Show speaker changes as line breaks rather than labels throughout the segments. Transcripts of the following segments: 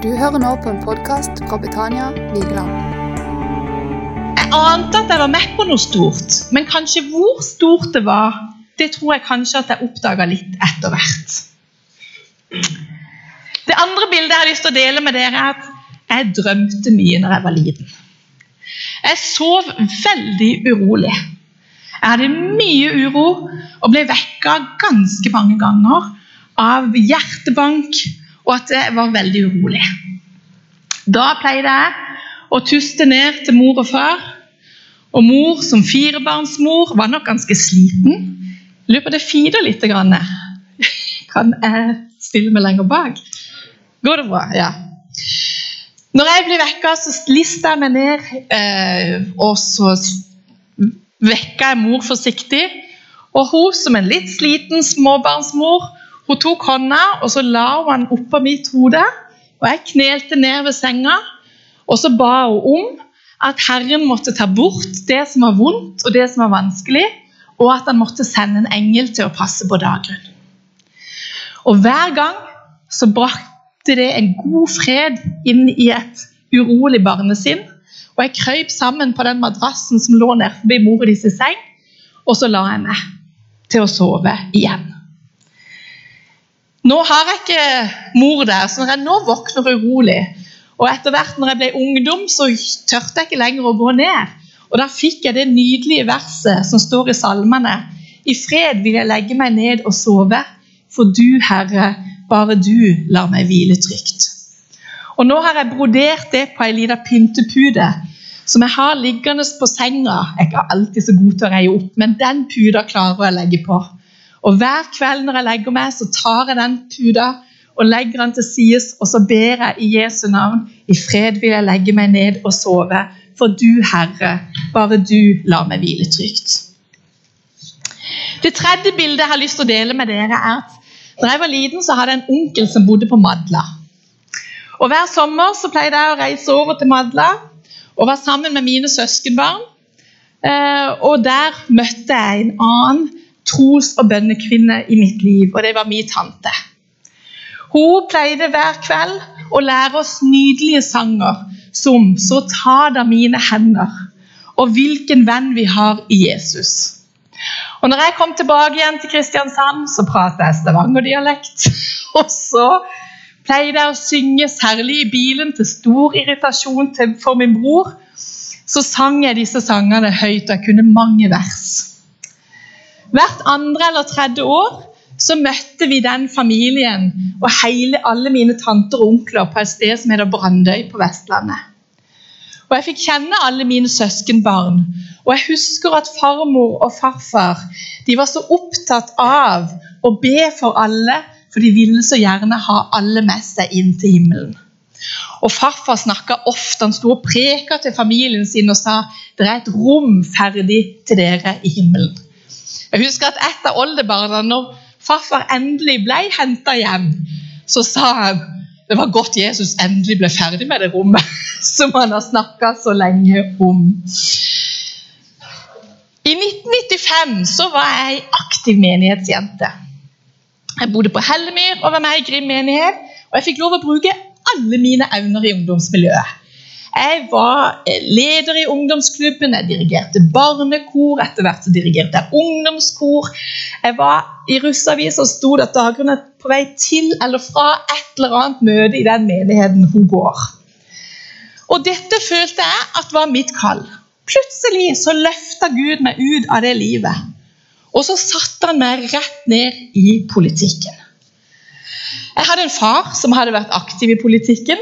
Du hører nå på en podkast fra Betania Vigeland.
Jeg ante at jeg var med på noe stort, men kanskje hvor stort det var, det tror jeg kanskje at jeg oppdaga litt etter hvert. Det andre bildet jeg har lyst til å dele med dere, er at jeg drømte mye når jeg var liten. Jeg sov veldig urolig. Jeg hadde mye uro og ble vekka ganske mange ganger av hjertebank og at jeg var veldig urolig. Da pleide jeg å tuste ned til mor og far. Og mor som firebarnsmor var nok ganske sliten. Lurer på det fider litt. Grann. Kan jeg stille meg lenger bak? Går det bra? Ja. Når jeg blir vekka, så lister jeg meg ned, eh, og så vekker jeg mor forsiktig. Og hun som en litt sliten småbarnsmor hun tok hånda og så la hun den oppå mitt hode. og Jeg knelte ned ved senga og så ba hun om at Herren måtte ta bort det som var vondt og det som var vanskelig, og at han måtte sende en engel til å passe på Dagrun. Og Hver gang så brakte det en god fred inn i et urolig barnesinn. Og jeg krøp sammen på den madrassen som lå nede forbi mor i sin seng, og så la jeg meg til å sove igjen. Nå har jeg ikke mor der, så når jeg nå våkner urolig Og etter hvert når jeg ble ungdom, så tørte jeg ikke lenger å gå ned. Og da fikk jeg det nydelige verset som står i salmene. I fred vil jeg legge meg ned og sove, for du, Herre, bare du lar meg hvile trygt. Og nå har jeg brodert det på ei lita pyntepude som jeg har liggende på senga. Jeg er ikke alltid så god til å reie opp, men den puta klarer jeg å legge på. Og Hver kveld når jeg legger meg, så tar jeg den puda og legger den til sides, og så ber jeg i Jesu navn. I fred vil jeg legge meg ned og sove, for du, Herre, bare du lar meg hvile trygt. Det tredje bildet jeg har lyst til å dele med dere, er at da jeg var liten, så hadde jeg en onkel som bodde på Madla. Og Hver sommer så pleide jeg å reise over til Madla og var sammen med mine søskenbarn. Eh, og der møtte jeg en annen tros- og bønnekvinne i mitt liv, og det var min tante. Hun pleide hver kveld å lære oss nydelige sanger som 'Så ta da mine hender' og 'Hvilken venn vi har i Jesus'. Og når jeg kom tilbake igjen til Kristiansand, så pratet jeg stavangerdialekt. Og så pleide jeg å synge, særlig i bilen, til stor irritasjon for min bror. Så sang jeg disse sangene høyt, og jeg kunne mange vers. Hvert andre eller tredje år så møtte vi den familien og hele, alle mine tanter og onkler på et sted som heter Brandøy på Vestlandet. Og Jeg fikk kjenne alle mine søskenbarn. Og jeg husker at farmor og farfar de var så opptatt av å be for alle, for de ville så gjerne ha alle med seg inn til himmelen. Og Farfar snakka ofte, han sto og preka til familien sin og sa det er et rom ferdig til dere i himmelen. Jeg husker at et av oldebarna, når farfar endelig ble henta hjem, så sa han det var godt Jesus endelig ble ferdig med det rommet som han har snakka så lenge om. I 1995 så var jeg aktiv menighetsjente. Jeg bodde på Hellemyr og var med i Grim menighet. Og jeg fikk lov å bruke alle mine evner i ungdomsmiljøet. Jeg var eh, leder i ungdomsklubben, jeg dirigerte barnekor, etter hvert så dirigerte jeg ungdomskor. Jeg var i russeavis og det at dagene på vei til eller fra et eller annet møte i den menigheten hun går. Og dette følte jeg at var mitt kall. Plutselig så løfta Gud meg ut av det livet. Og så satte han meg rett ned i politikken. Jeg hadde en far som hadde vært aktiv i politikken.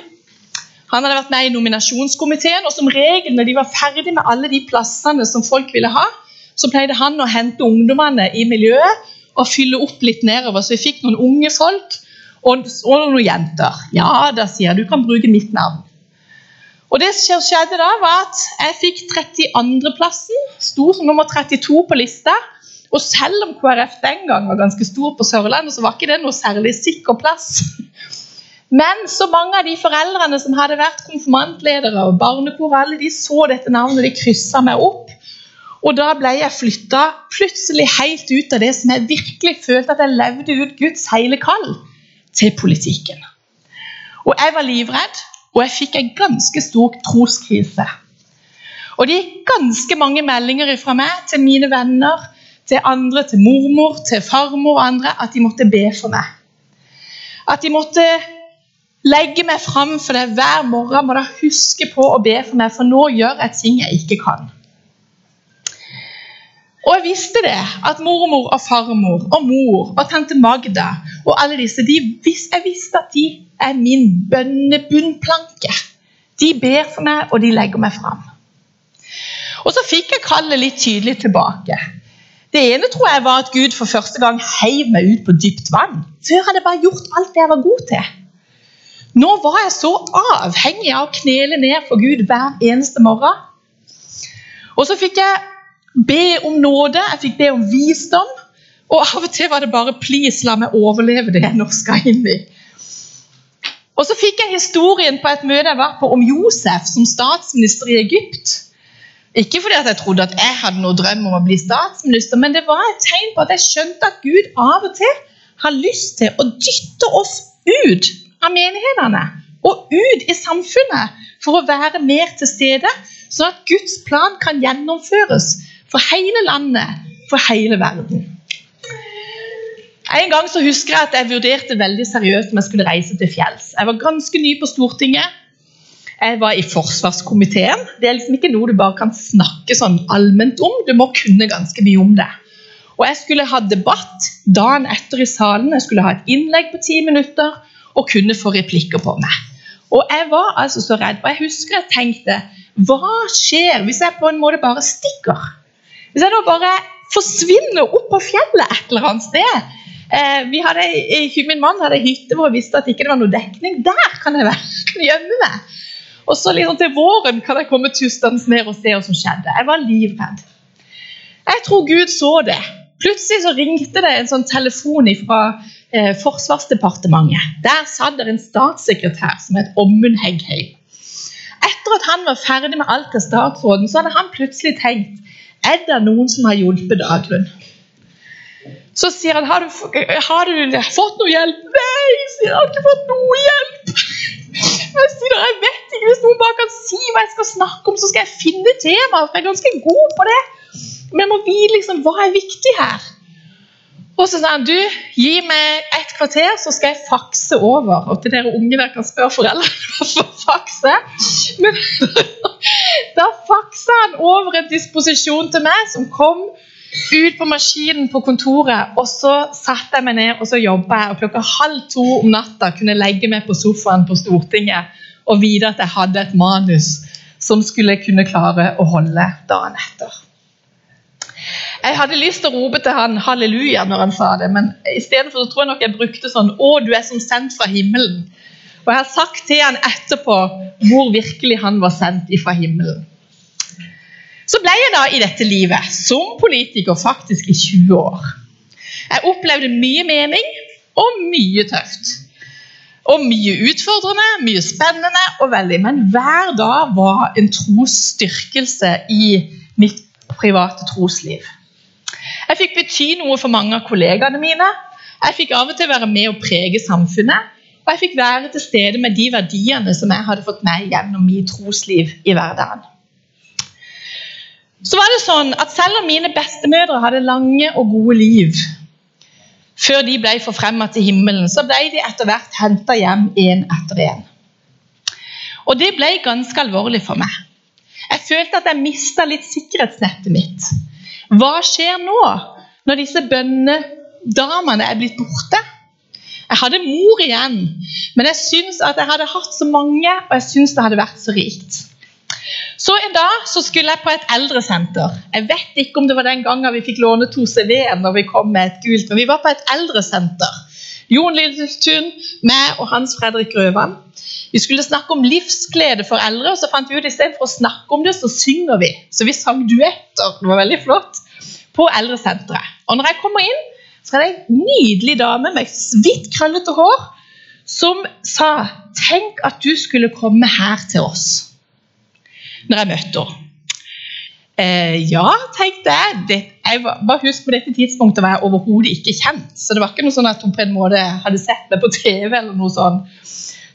Han hadde vært med i nominasjonskomiteen, og som regel når de var ferdig med alle de plassene som folk ville ha, så pleide han å hente ungdommene i miljøet og fylle opp litt nedover. Så vi fikk noen unge folk og, og noen jenter. Ja, da sier jeg du kan bruke mitt navn. Og det som skjedde da, var at jeg fikk 32.-plassen. Sto som nummer 32 på lista. Og selv om KrF den gang var ganske stor på Sørlandet, så var ikke det noe særlig sikker plass. Men så mange av de foreldrene som hadde vært konfirmantledere og barnekor, alle de så dette navnet, de kryssa meg opp. Og da ble jeg flytta plutselig helt ut av det som jeg virkelig følte at jeg levde ut Guds hele kall, til politikken. Og jeg var livredd, og jeg fikk en ganske stor troskrise. Og det gikk ganske mange meldinger fra meg til mine venner, til andre, til mormor, til farmor og andre, at de måtte be for meg. At de måtte legge meg fram for deg hver morgen. Må da huske på å be for meg, for nå gjør jeg ting jeg ikke kan. Og jeg visste det, at mormor og farmor og mor og tante Magda og alle disse, de, jeg visste at de er min bønnebunnplanke. De ber for meg, og de legger meg fram. Og så fikk jeg kallet litt tydelig tilbake. Det ene tror jeg var at Gud for første gang heiv meg ut på dypt vann. Før hadde jeg bare gjort alt det jeg var god til. Nå var jeg så avhengig av å knele ned for Gud hver eneste morgen. Og så fikk jeg be om nåde, jeg fikk be om visdom. Og av og til var det bare 'please, la meg overleve det jeg nå skal inn i'. Og så fikk jeg historien på et møte jeg var på om Josef som statsminister i Egypt. Ikke fordi jeg trodde at jeg hadde noe drøm om å bli statsminister, men det var et tegn på at jeg skjønte at Gud av og til har lyst til å dytte oss ut av menighetene og ut i samfunnet for å være mer til stede, sånn at Guds plan kan gjennomføres for hele landet, for hele verden. En gang så husker jeg at jeg vurderte veldig seriøst om jeg skulle reise til fjells. Jeg var ganske ny på Stortinget. Jeg var i forsvarskomiteen. Det er liksom ikke noe du bare kan snakke sånn allment om. Du må kunne ganske mye om det. Og Jeg skulle ha debatt dagen etter i salen. Jeg skulle ha et innlegg på ti minutter og kunne få replikker på meg. Og Jeg var altså så redd. Og jeg husker jeg tenkte Hva skjer hvis jeg på en måte bare stikker? Hvis jeg da bare forsvinner opp på fjellet et eller annet sted eh, vi hadde, Min mann hadde hytte hvor jeg visste at ikke det var noe dekning. Der kan jeg være, gjemme meg. Og så liksom til våren kan jeg komme tustende ned og se hva som skjedde. Jeg var livredd. Jeg tror Gud så det. Plutselig så ringte det en sånn telefon fra eh, Forsvarsdepartementet. Der satt det en statssekretær som het Ommund Heggheim. Etter at han var ferdig med alt til statsråden, så hadde han plutselig tenkt er det noen som har hjulpet Dagrun. Så sier han har du, har du fått noe hjelp. Nei, sier han, jeg har ikke fått noe hjelp. Jeg sier jeg vet ikke, Hvis noen bare kan si hva jeg skal snakke om, så skal jeg finne tema. For jeg er ganske god på det. Men jeg må vite liksom, hva er viktig her. Og så sa han du, gi meg et kvarter, så skal jeg fakse over. Og til dere unge der kan spørre foreldrene for fakse. Men da faksa han over en disposisjon til meg som kom ut på maskinen på kontoret, og så satte jeg meg ned og så jobba jeg. Og klokka halv to om natta kunne jeg legge meg på sofaen på Stortinget og vite at jeg hadde et manus som skulle kunne klare å holde dagen etter. Jeg hadde lyst til å rope til han halleluja når han sa det, men istedenfor tror jeg nok jeg brukte sånn Å, du er som sendt fra himmelen. Og jeg har sagt til han etterpå hvor virkelig han var sendt ifra himmelen. Så ble jeg da i dette livet som politiker faktisk i 20 år. Jeg opplevde mye mening og mye tøft. Og mye utfordrende, mye spennende og veldig. Men hver dag var en trosstyrkelse i mitt private trosliv. Jeg fikk bety noe for mange av kollegaene mine. Jeg fikk av og til være med og prege samfunnet. Og jeg fikk være til stede med de verdiene som jeg hadde fått med gjennom mitt trosliv i hverdagen. Så var det sånn at Selv om mine bestemødre hadde lange og gode liv før de ble forfremma til himmelen, så ble de etter hvert henta hjem én etter én. Og det ble ganske alvorlig for meg. Jeg følte at jeg mista litt sikkerhetsnettet mitt. Hva skjer nå, når disse bønnedamene er blitt borte? Jeg hadde mor igjen, men jeg syns at jeg hadde hatt så mange, og jeg syns det hadde vært så rikt. Så en dag så skulle jeg på et eldresenter. Jeg vet ikke om det var den gangen vi fikk låne to CV-er når vi kom med et gult, men vi var på et eldresenter. Jon Lilletun, meg og Hans Fredrik Grøvan. Vi skulle snakke om livsglede for eldre, og så fant vi ut istedenfor å snakke om det, så synger vi. Så vi sang duetter. Det var veldig flott. På eldresenteret. Og når jeg kommer inn, så er det en nydelig dame med hvitt, krøllete hår som sa Tenk at du skulle komme her til oss når jeg møtte henne. Eh, ja, tenkte jeg. Det, jeg var, bare husk På dette tidspunktet var jeg overhodet ikke kjent. Så det var ikke noe sånn at hun på en måte hadde sett meg på TV. eller noe sånt.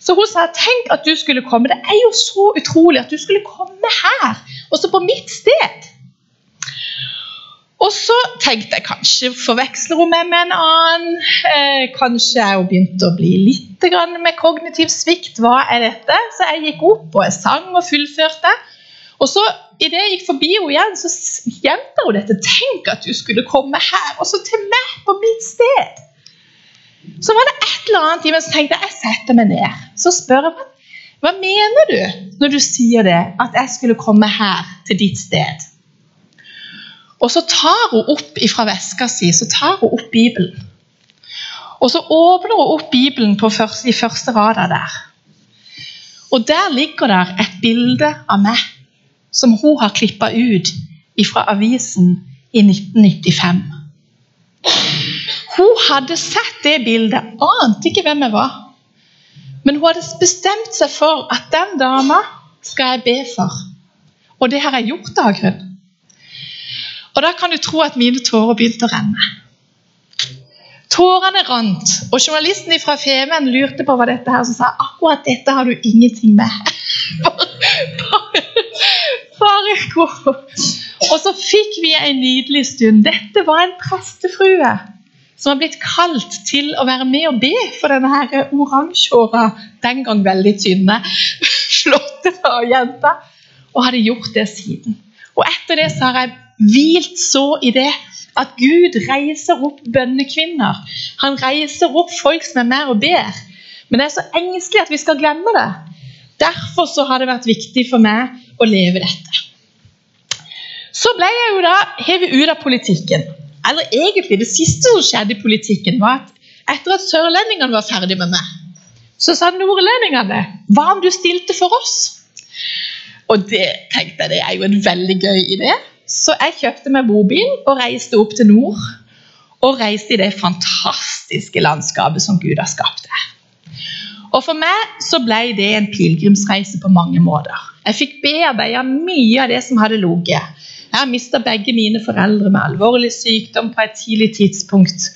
Så hun sa tenk at du skulle komme. Det er jo så utrolig at du skulle komme her, også på mitt sted. Og så tenkte jeg kanskje forveksler hun meg med en annen. Eh, kanskje jeg begynte å bli litt med kognitiv svikt. Hva er dette? Så jeg gikk opp og jeg sang og fullførte. Og så Idet jeg gikk forbi henne igjen, så gjentar hun dette. Tenk at du skulle komme her, også til meg, på mitt sted. Så var det et eller annet i meg som tenkte jeg setter meg ned. Så spør jeg hva mener du når du sier det, at jeg skulle komme her til ditt sted? Og så tar hun opp fra veska si så tar hun opp Bibelen. Og så åpner hun opp Bibelen første, i første rada der. Og der ligger der et bilde av meg som hun har klippa ut fra avisen i 1995. Hun hadde sett det bildet, ante ikke hvem jeg var. Men hun hadde bestemt seg for at den dama skal jeg be for. Og det har jeg gjort av grunn. Og da kan du tro at mine tårer begynte å renne. Tårene rant, og journalisten fra Femen lurte på hva dette her, som sa akkurat dette har du ingenting med. bare, bare gå. Og så fikk vi en nydelig stund. Dette var en prestefrue som har blitt kalt til å være med og be for denne her oransjehåra, den gang veldig tynne, flotte jenta, og hadde gjort det siden. Og etter det så har jeg hvilt så i det at Gud reiser opp bønnekvinner. Han reiser opp folk som er med og ber. Men det er så engstelig at vi skal glemme det. Derfor så har det vært viktig for meg å leve dette. Så ble jeg jo da hevet ut av politikken. Eller egentlig, det siste som skjedde i politikken, var at etter at sørlendingene var ferdig med meg, så sa nordlendingene hva om du stilte for oss? Og det tenkte jeg det er jo en veldig gøy idé. Så jeg kjøpte meg bobil og reiste opp til nord. Og reiste i det fantastiske landskapet som Gud har skapt der. Og For meg så ble det en pilegrimsreise på mange måter. Jeg fikk bearbeida mye av det som hadde ligget. Jeg har mista begge mine foreldre med alvorlig sykdom på et tidlig tidspunkt.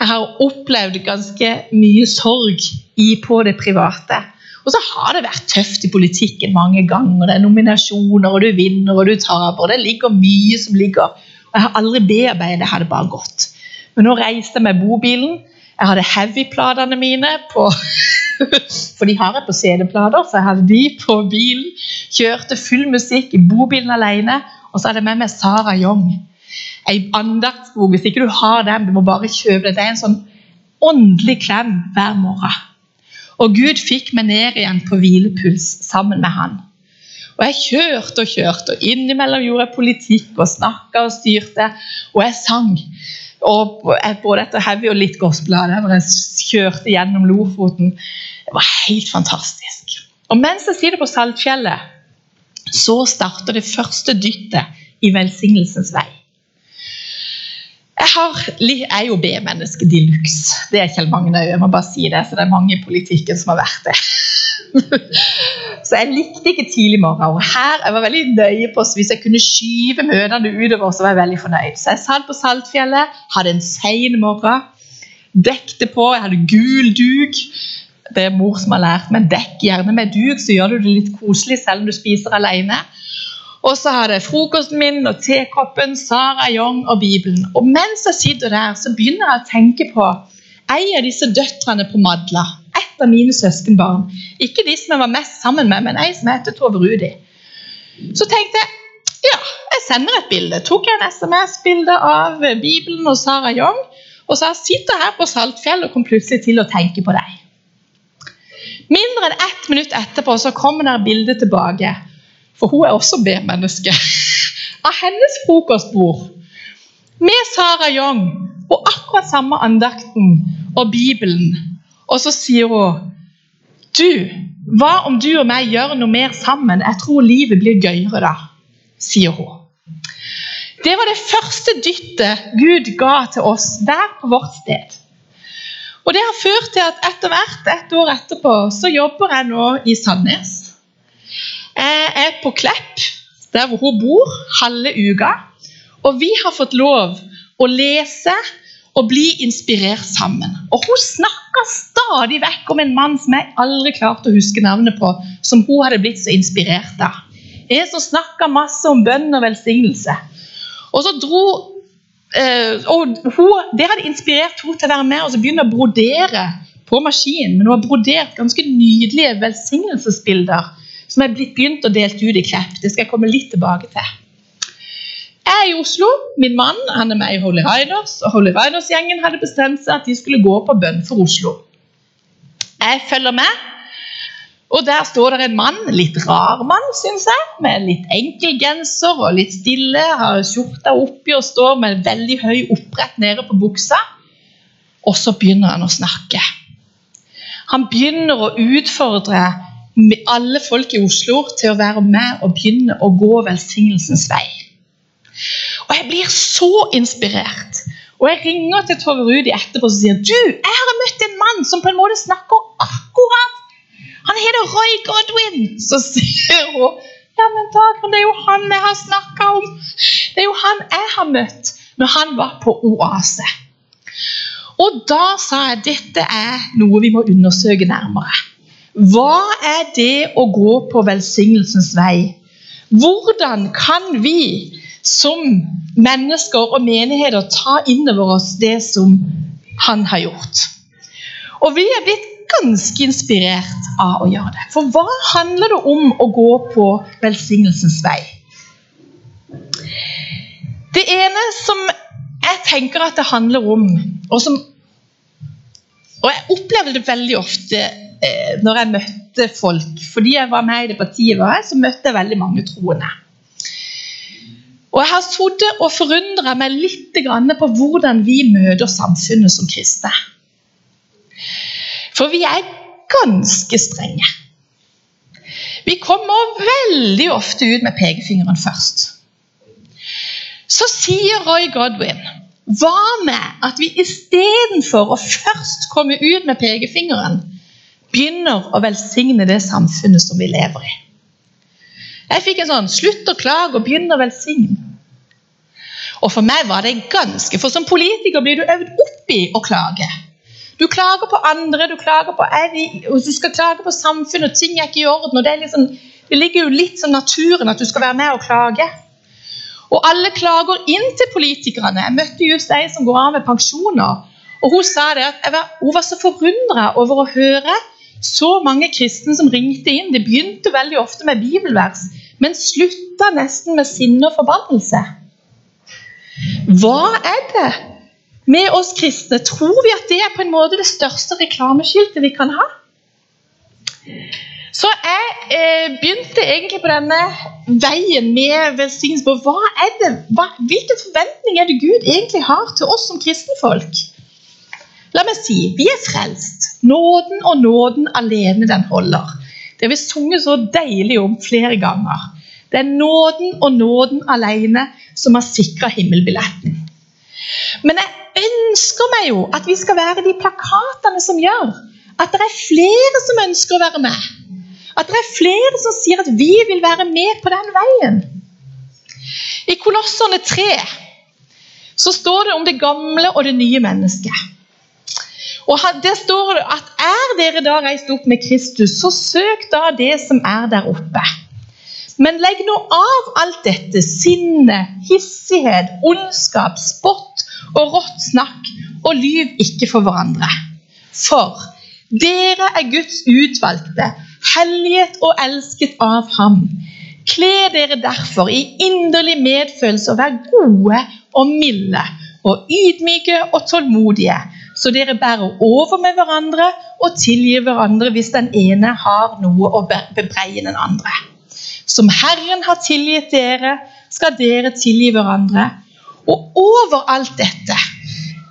Jeg har opplevd ganske mye sorg på det private. Og så har det vært tøft i politikken mange ganger. Det er nominasjoner, og du vinner og du taper. Det ligger mye som ligger. Og Jeg har aldri bearbeidet, det hadde bare gått. Men nå reiste jeg med bobilen. Jeg hadde heavy-platene mine på For de har jeg på CD-plater, så jeg hadde de på bilen. Kjørte full musikk i bobilen alene. Og så hadde jeg med meg Sara Young. Ei andaktsbok. Hvis ikke du har den, du må bare kjøpe den. Det er en sånn åndelig klem hver morgen. Og Gud fikk meg ned igjen på hvilepuls sammen med han. Og Jeg kjørte og kjørte, og innimellom gjorde jeg politikk og snakka og styrte. Og jeg sang. Og både etter heavy og litt gospel når jeg kjørte gjennom Lofoten. Det var helt fantastisk. Og mens jeg sitter på Saltfjellet, så starter det første dyttet i velsignelsens vei. Jeg, har, jeg er jo B-menneske de luxe. Det er Kjell Magne òg. Jeg må bare si det, så det er mange i politikken som har vært det. så jeg likte ikke tidlig morgen. Og her jeg var veldig nøye på så Hvis jeg kunne skyve møtene utover, så var jeg veldig fornøyd. Så jeg satt på Saltfjellet, hadde en sein morgen, dekte på, jeg hadde gul duk. Det er mor som har lært meg dekk gjerne med duk, så gjør du det litt koselig selv om du spiser alene. Og så har jeg frokosten min og tekoppen, Sara Young og Bibelen. Og mens jeg sitter der, så begynner jeg å tenke på ei av disse døtrene på Madla. Et av mine søskenbarn. Ikke de som jeg var mest sammen med, men ei som heter Tove Rudi. Så tenkte jeg ja, jeg sender et bilde. Tok jeg en SMS-bilde av Bibelen og Sara Young. Og sa sitter her på Saltfjell og kom plutselig til å tenke på deg. Mindre enn ett minutt etterpå så kommer der bildet tilbake for hun er også B-menneske, av hennes frokostbord med Sara Young og akkurat samme andakten og Bibelen. Og så sier hun Du, hva om du og meg gjør noe mer sammen? Jeg tror livet blir gøyere da, sier hun. Det var det første dyttet Gud ga til oss der på vårt sted. Og Det har ført til at etter hvert, et år etterpå, så jobber jeg nå i Sandnes. Jeg er på Klepp, der hvor hun bor, halve uka. Og vi har fått lov å lese og bli inspirert sammen. Og Hun snakker stadig vekk om en mann som jeg aldri klarte å huske navnet på, som hun hadde blitt så inspirert av. En som snakka masse om bønn og velsignelse. Og så dro og hun, Det hadde inspirert henne til å være med og så begynne å brodere på maskinen. Men hun har brodert ganske nydelige velsignelsesbilder som er blitt begynt å delt ut i Klepp. Det skal jeg komme litt tilbake til. Jeg er i Oslo. Min mann han er med i Holy Riders, og Holy Riders-gjengen hadde bestemt seg at de skulle gå på bønn for Oslo. Jeg følger med, og der står det en mann, litt rar mann, syns jeg, med litt enkel genser og litt stille, har skjorta oppi og står med veldig høy opprett nede på buksa. Og så begynner han å snakke. Han begynner å utfordre alle folk i Oslo til å være med og begynne å gå velsignelsens vei. Og jeg blir så inspirert. Og jeg ringer til Tove Rudi etterpå og sier du, jeg har møtt en mann som på en måte snakker akkurat. Han heter Roy Godwin. Så sier hun ja, men Dagrun, det er jo han jeg har snakka om. Det er jo han jeg har møtt når han var på Oase. Og da sa jeg dette er noe vi må undersøke nærmere. Hva er det å gå på velsignelsens vei? Hvordan kan vi som mennesker og menigheter ta inn over oss det som han har gjort. Og vi er blitt ganske inspirert av å gjøre det. For hva handler det om å gå på velsignelsens vei? Det ene som jeg tenker at det handler om, og som Og jeg opplevde det veldig ofte eh, når jeg møtte folk. Fordi jeg var med i det partiet, var jeg, så møtte jeg veldig mange troende. Og Jeg har sittet og forundra meg litt på hvordan vi møter samfunnet som kristne. For vi er ganske strenge. Vi kommer veldig ofte ut med pekefingeren først. Så sier Roy Godwin hva med at vi istedenfor å først komme ut med pekefingeren, begynner å velsigne det samfunnet som vi lever i? Jeg fikk en sånn 'slutt å klage og begynn å velsigne'. Og for meg var det ganske For som politiker blir du øvd opp i å klage. Du klager på andre, du klager på og du skal klage på samfunnet, og ting er ikke i orden. og det, liksom, det ligger jo litt som naturen at du skal være med og klage. Og alle klager inn til politikerne. Jeg møtte just ei som går av med pensjoner. og Hun sa det at var, hun var så forundra over å høre så mange kristne som ringte inn. Det begynte veldig ofte med bibelvers, men slutta nesten med sinne og forbannelse. Hva er det med oss kristne? Tror vi at det er på en måte det største reklameskiltet vi kan ha? Så jeg eh, begynte egentlig på denne veien med velsignelse på hva er det, hva, hvilken forventning er det Gud egentlig har til oss som kristenfolk? La meg si vi er frelst. Nåden og nåden alene den holder. Det har vi sunget så deilig om flere ganger. Det er nåden og nåden alene som har sikra himmelbilletten. Men jeg ønsker meg jo at vi skal være de plakatene som gjør at det er flere som ønsker å være med. At det er flere som sier at vi vil være med på den veien. I Kolosserne 3 så står det om det gamle og det nye mennesket. Og Der står det at er dere da reist opp med Kristus, så søk da det som er der oppe men legg nå av alt dette sinne, hissighet, ondskap, spott og rått snakk, og lyv ikke for hverandre. For dere er Guds utvalgte, helliget og elsket av Ham. Kle dere derfor i inderlig medfølelse og vær gode og milde og ydmyke og tålmodige, så dere bærer over med hverandre og tilgir hverandre hvis den ene har noe å bebreie den andre. Som Herren har tilgitt dere, skal dere tilgi hverandre. Og over alt dette,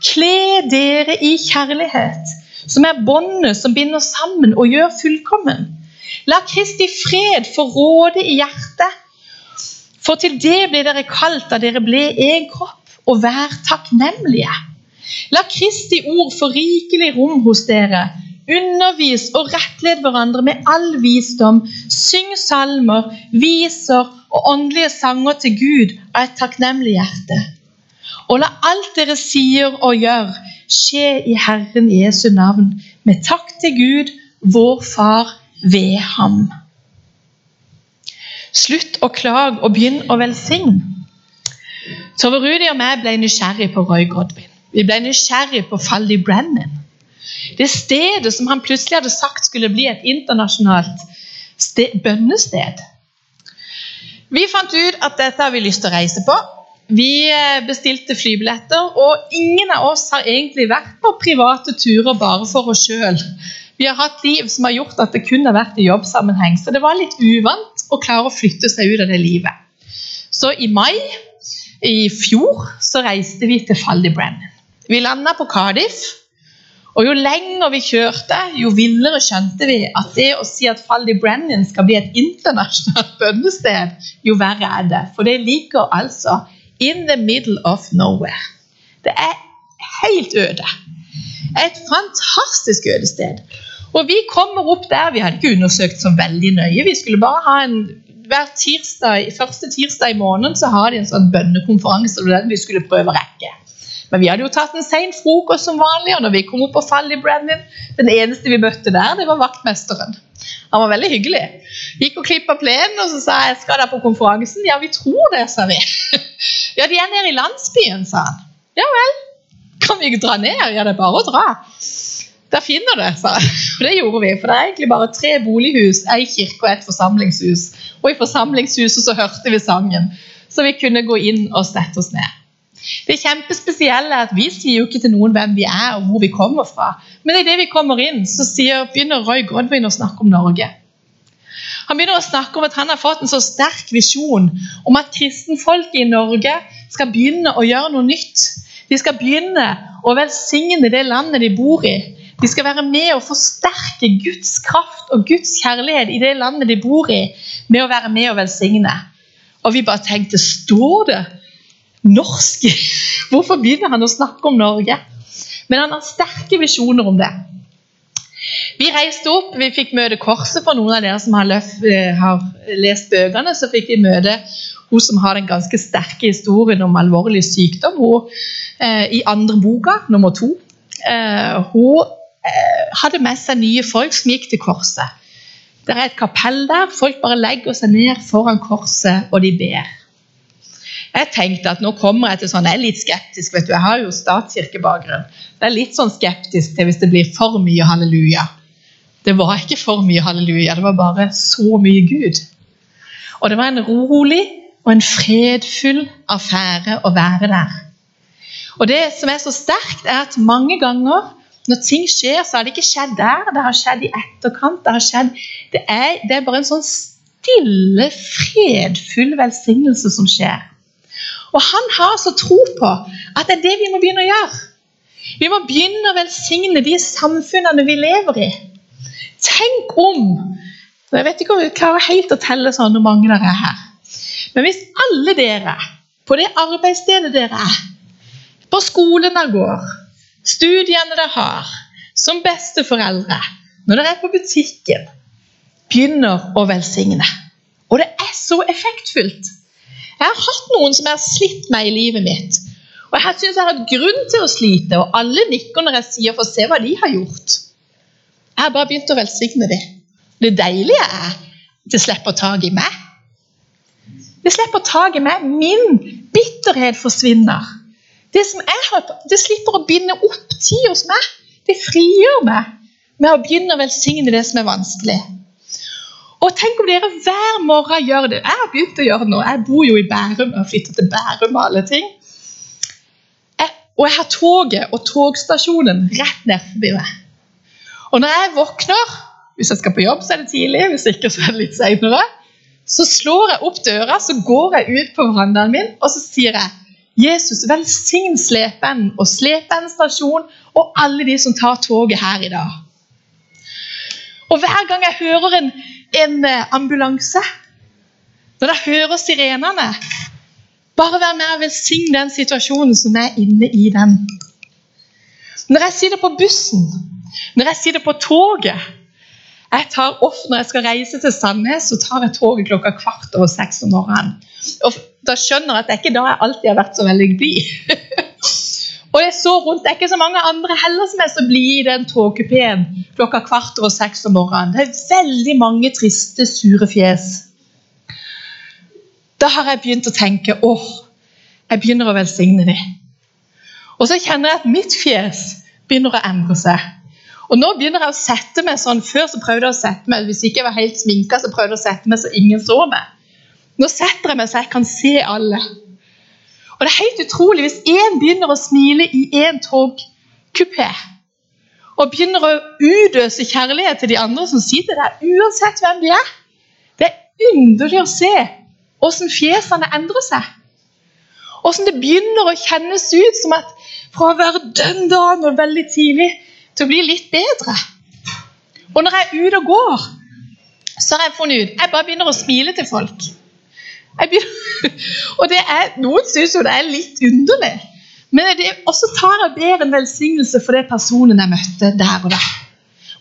kle dere i kjærlighet, som er båndet som binder sammen og gjør fullkommen. La Kristi fred få råde i hjertet. For til det ble dere kalt da dere ble én kropp, og vær takknemlige. La Kristi ord få rikelig rom hos dere, Undervis og rettled hverandre med all visdom. Syng salmer, viser og åndelige sanger til Gud av et takknemlig hjerte. Og la alt dere sier og gjør, skje i Herren Jesu navn, med takk til Gud, vår Far, ved ham. Slutt å klage og begynn å velsigne. Tove Rudi og jeg ble nysgjerrig på Roy Godwin. Vi ble nysgjerrig på Falli Brennan. Det stedet som han plutselig hadde sagt skulle bli et internasjonalt sted, bønnested. Vi fant ut at dette har vi lyst til å reise på. Vi eh, bestilte flybilletter, og ingen av oss har egentlig vært på private turer bare for oss sjøl. Vi har hatt liv som har gjort at det kun har vært i jobbsammenheng, så det var litt uvant å klare å flytte seg ut av det livet. Så i mai i fjor så reiste vi til Faldibrand. Vi landa på Cardiff. Og Jo lenger vi kjørte, jo villere skjønte vi at det å si at Faldi Brennan skal bli et internasjonalt bønnested, jo verre er det. For det ligger altså in the middle of nowhere. Det er helt øde. Et fantastisk ødested. Og vi kommer opp der. Vi hadde ikke undersøkt så veldig nøye. Vi skulle bare ha en hver tirsdag, Første tirsdag i måneden så har de en sånn bønnekonferanse. og den vi skulle prøve å rekke. Men vi hadde jo tatt en sein frokost som vanlig, og når vi kom opp på Fall i Brennan, den eneste vi møtte der, det var vaktmesteren. Han var veldig hyggelig. Gikk og klippa plenen, og så sa jeg skal dere på konferansen. Ja, vi tror det, sa vi. ja, de er nede i landsbyen, sa han. Ja vel. Kan vi ikke dra ned? Ja, det er bare å dra. Der finner det, sa jeg. Det gjorde vi. For det er egentlig bare tre bolighus, ei kirke og et forsamlingshus. Og i forsamlingshuset så hørte vi sangen. Så vi kunne gå inn og sette oss ned. Det kjempespesielle er at vi sier jo ikke til noen hvem vi er og hvor vi kommer fra. Men idet vi kommer inn, så sier, begynner Roy Godwin å snakke om Norge. Han begynner å snakke om at han har fått en så sterk visjon om at kristenfolket i Norge skal begynne å gjøre noe nytt. De skal begynne å velsigne det landet de bor i. De skal være med og forsterke Guds kraft og Guds kjærlighet i det landet de bor i, med å være med og velsigne. Og vi bare tenkte Står det norsk. Hvorfor begynner han å snakke om Norge? Men han har sterke visjoner om det. Vi reiste opp, vi fikk møte Korset for noen av dere som har, løft, eh, har lest bøkene. Så fikk vi møte hun som har den ganske sterke historien om alvorlig sykdom. Hun, eh, I andre boka, nummer to. Eh, hun eh, hadde med seg nye folk som gikk til korset. Det er et kapell der. Folk bare legger seg ned foran korset, og de ber. Jeg tenkte at nå kommer jeg til sånn, jeg er litt skeptisk. vet du, Jeg har jo statskirkebakgrunn. Jeg er litt sånn skeptisk til hvis det blir for mye halleluja. Det var ikke for mye halleluja, det var bare så mye Gud. Og det var en rolig og en fredfull affære å være der. Og det som er så sterkt, er at mange ganger når ting skjer, så har det ikke skjedd der, det har skjedd i etterkant. Det har skjedd, det er, det er bare en sånn stille, fredfull velsignelse som skjer. Og han har så tro på at det er det vi må begynne å gjøre. Vi må begynne å velsigne de samfunnene vi lever i. Tenk om Jeg vet ikke om vi klarer helt å telle sånn hvor mange dere er her. Men hvis alle dere, på det arbeidsstedet dere er, på skolen dere går, studiene dere har, som besteforeldre, når dere er på butikken, begynner å velsigne Og det er så effektfullt. Jeg har hatt noen som har slitt meg i livet mitt. Og jeg syns jeg har hatt grunn til å slite, og alle nikker når jeg sier 'få se hva de har gjort'. Jeg har bare begynt å velsigne dem. Det deilige er det slipper tak i meg. Det slipper tak i meg. Min bitterhet forsvinner. Det, som jeg har, det slipper å binde opp tid hos meg. Det frigjør meg med å begynne å velsigne det som er vanskelig. Og tenk om dere hver morgen gjør det. Jeg har begynt å gjøre det nå. Jeg bor jo i Bærum og flytter til Bærum og alle ting. Jeg, og jeg har toget og togstasjonen rett ned forbi meg. Og når jeg våkner, hvis jeg skal på jobb, så er det tidlig, hvis ikke så er det litt senere, så slår jeg opp døra, så går jeg ut på verandaen min, og så sier jeg Jesus, velsign Slepen og Slepen stasjon og alle de som tar toget her i dag. Og hver gang jeg hører en en eh, ambulanse. Når jeg hører sirenene, bare vær med og velsign den situasjonen som er inne i den. Når jeg sitter på bussen, når jeg sitter på toget jeg tar ofte Når jeg skal reise til Sandnes, så tar jeg toget klokka kvart over seks om morgenen. Og da skjønner jeg at det er ikke da jeg alltid har vært så veldig blid. og jeg så rundt, Det er ikke så mange andre heller som er så blide i den togkupeen klokka kvart over seks om morgenen. Det er veldig mange triste, sure fjes. Da har jeg begynt å tenke åh, jeg begynner å velsigne dem. Og så kjenner jeg at mitt fjes begynner å endre seg. Og nå begynner jeg å sette meg sånn, Før så prøvde jeg å sette meg hvis ikke jeg var helt sminka, så prøvde jeg å sette meg så ingen så meg. Nå setter jeg meg så jeg kan se alle. Og det er helt utrolig hvis én begynner å smile i én togkupé og begynner å utøse kjærlighet til de andre som sitter der, uansett hvem de er. Det er underlig å se hvordan fjesene endrer seg. Hvordan det begynner å kjennes ut som at fra å være dønn dan og veldig tidlig til å bli litt bedre. Og når jeg er ute og går, så har jeg funnet ut Jeg bare begynner å smile til folk. Og det er, Noen syns jo det er litt underlig, men også tar jeg bedre en velsignelse for det personen jeg møtte der og da.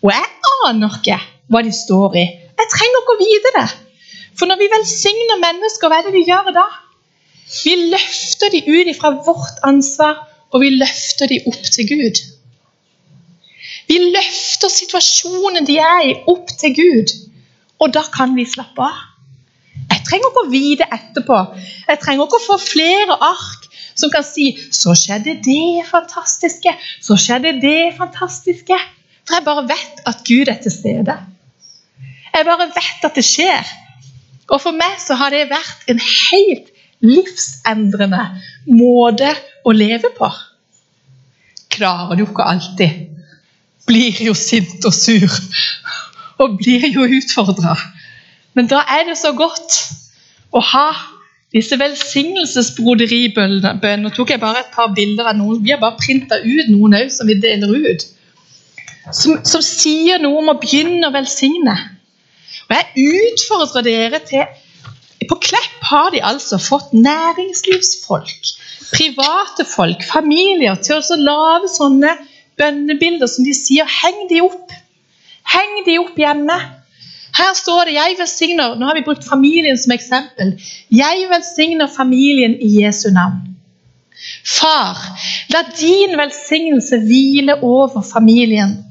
Og jeg aner ikke hva de står i. Jeg trenger ikke å vite det. For når vi velsigner mennesker, hva er det vi gjør da? Vi løfter dem ut fra vårt ansvar, og vi løfter dem opp til Gud. Vi løfter situasjonen de er i, opp til Gud. Og da kan vi slappe av. Trenger ikke å vite etterpå. Jeg trenger ikke å få flere ark som kan si 'Så skjedde det fantastiske', 'Så skjedde det fantastiske'. For jeg bare vet at Gud er til stede. Jeg bare vet at det skjer. Og for meg så har det vært en helt livsendrende måte å leve på. Klarer du ikke alltid blir jo sint og sur. Og blir jo utfordra. Men da er det så godt å ha disse velsignelsesbroderibønnene. Nå tok jeg bare et par bilder av noen. Vi har bare printa ut noen òg som vi deler ut. Som, som, sier noe om å begynne å velsigne. Og Jeg utfordrer dere til På Klepp har de altså fått næringslivsfolk, private folk, familier til å lage sånne bønnebilder som de sier, heng de opp. Heng de opp hjemme. Her står det 'Jeg velsigner' Nå har vi brukt familien som eksempel. 'Jeg velsigner familien i Jesu navn'. Far, la din velsignelse hvile over familien.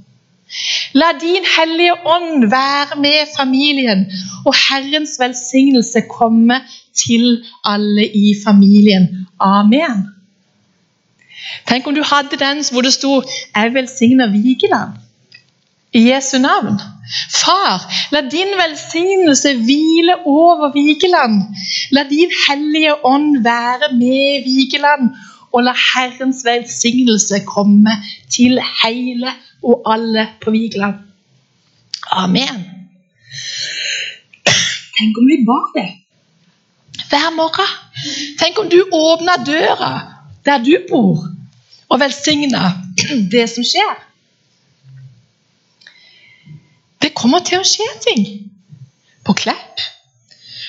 La din Hellige Ånd være med familien, og Herrens velsignelse komme til alle i familien. Amen. Tenk om du hadde den hvor det sto 'Jeg velsigner Vigeland' i Jesu navn. Far, la din velsignelse hvile over Vigeland. La din hellige ånd være med Vigeland, og la Herrens velsignelse komme til hele og alle på Vigeland. Amen. Tenk om vi ba det hver morgen. Tenk om du åpna døra der du bor, og velsigna det som skjer. Det kommer til å skje ting på Klepp,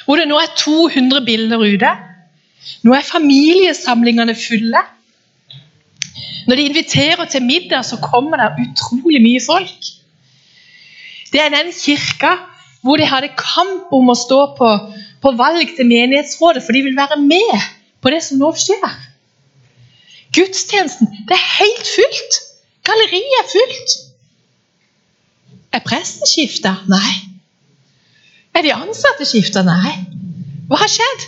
hvor det nå er 200 bilder ute. Nå er familiesamlingene fulle. Når de inviterer til middag, så kommer det utrolig mye folk. Det er den kirka hvor de hadde kamp om å stå på, på valg til menighetsrådet, for de vil være med på det som nå skjer. Gudstjenesten det er helt fullt. Galleriet er fylt. Er presten skifta? Nei. Er de ansatte skifta? Nei. Hva har skjedd?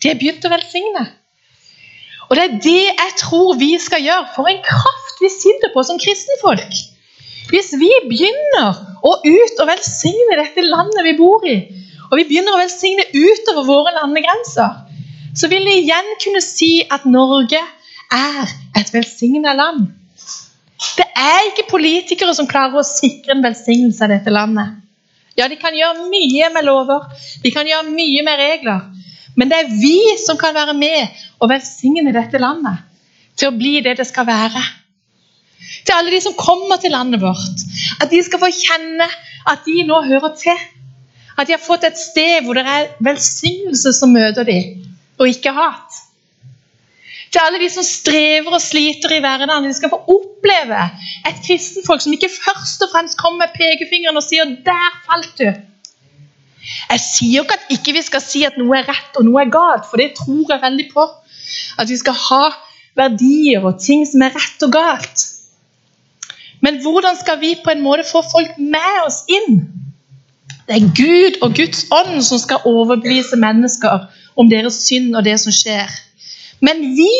De har begynt å velsigne. Og det er det jeg tror vi skal gjøre. For en kraft vi sitter på som kristenfolk. Hvis vi begynner å ut og velsigne dette landet vi bor i, og vi begynner å velsigne utover våre landegrenser, så vil vi igjen kunne si at Norge er et velsigna land. Det er ikke politikere som klarer å sikre en velsignelse av dette landet. Ja, de kan gjøre mye med lover, de kan gjøre mye med regler. Men det er vi som kan være med og velsigne dette landet til å bli det det skal være. Til alle de som kommer til landet vårt. At de skal få kjenne at de nå hører til. At de har fått et sted hvor det er velsignelse som møter dem, og ikke hat. Til alle de som strever og sliter i hverdagen. De skal få oppleve et kristenfolk som ikke først og fremst kommer med pekefingeren og sier 'der falt du'. Jeg sier ikke at ikke vi skal si at noe er rett og noe er galt, for det tror jeg veldig på. At vi skal ha verdier og ting som er rett og galt. Men hvordan skal vi på en måte få folk med oss inn? Det er Gud og Guds ånd som skal overbevise mennesker om deres synd og det som skjer. Men vi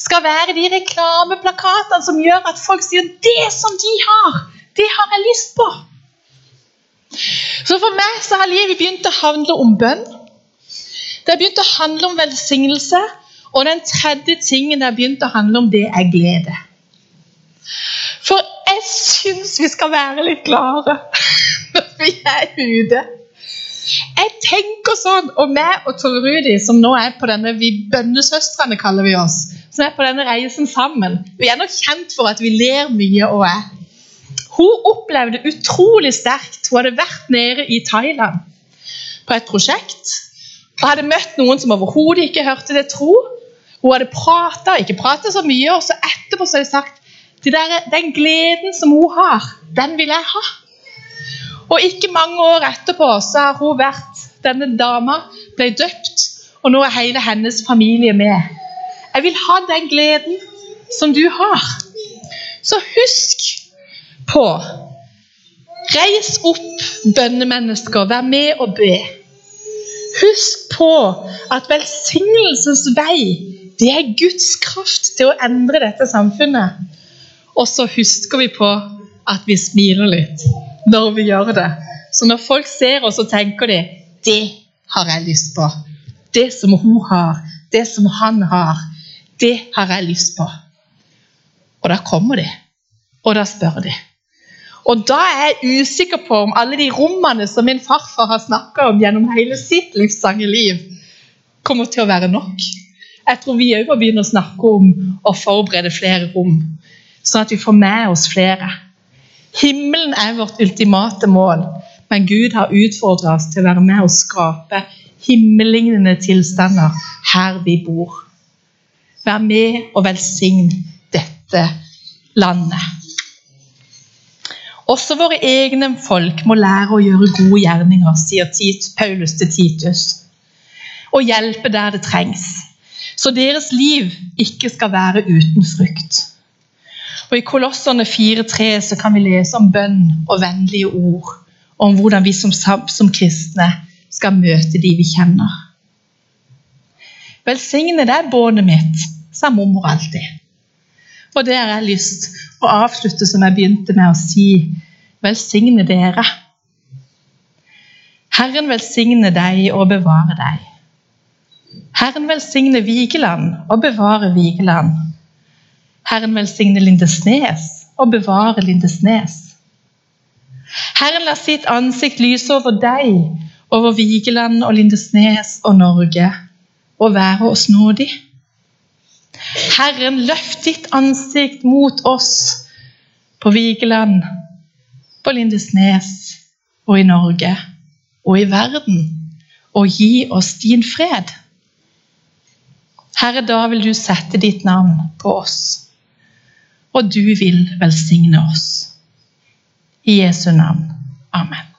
skal være de reklameplakatene som gjør at folk sier det som de har, det har jeg lyst på. Så for meg så har livet begynt å handle om bønn. Det har begynt å handle om velsignelse. Og den tredje tingen det har begynt å handle om, det er glede. For jeg syns vi skal være litt klare når vi er ute. Jeg tenker sånn, og meg og Tore Rudi, som nå er på denne vi bønnesøstrene kaller vi oss, som er på denne reisen sammen Vi er nok kjent for at vi ler mye og er. Hun opplevde utrolig sterkt Hun hadde vært nede i Thailand på et prosjekt og hadde møtt noen som overhodet ikke hørte det tro. Hun hadde prata, ikke prata så mye, og så etterpå så hadde de sagt de der, den gleden som hun har, den vil jeg ha. Og ikke mange år etterpå så har hun vært Denne dama ble døpt, og nå er hele hennes familie med. Jeg vil ha den gleden som du har. Så husk på Reis opp, bønnemennesker. Vær med og be. Husk på at velsignelsens vei, det er Guds kraft til å endre dette samfunnet. Og så husker vi på at vi smiler litt når vi gjør det. Så når folk ser oss, så tenker de det har jeg lyst på. Det som hun har, det som han har, det har jeg lyst på. Og da kommer de, og da spør de. Og da er jeg usikker på om alle de rommene som min farfar har snakka om gjennom hele sitt livslange liv, kommer til å være nok. Jeg tror vi òg må begynne å snakke om å forberede flere rom sånn at vi får med oss flere. Himmelen er vårt ultimate mål, men Gud har utfordret oss til å være med og skape himmellignende tilstander her vi bor. Vær med og velsign dette landet. Også våre egne folk må lære å gjøre gode gjerninger, sier Paulus til Titus, og hjelpe der det trengs, så deres liv ikke skal være uten frukt. Og I Kolosserne 4,3 så kan vi lese om bønn og vennlige ord. Om hvordan vi som, som kristne skal møte de vi kjenner. Velsigne deg, båndet mitt, sa mormor alltid. Og det har jeg lyst å avslutte som jeg begynte med å si. Velsigne dere. Herren velsigne deg og bevare deg. Herren velsigne Vigeland og bevare Vigeland. Herren velsigne Lindesnes og bevare Lindesnes. Herren la sitt ansikt lyse over deg, over Vigeland og Lindesnes og Norge, og være oss nådig. Herren, løft ditt ansikt mot oss på Vigeland, på Lindesnes og i Norge og i verden, og gi oss din fred. Herre, da vil du sette ditt navn på oss og du vil velsigne oss. I Jesu navn. Amen.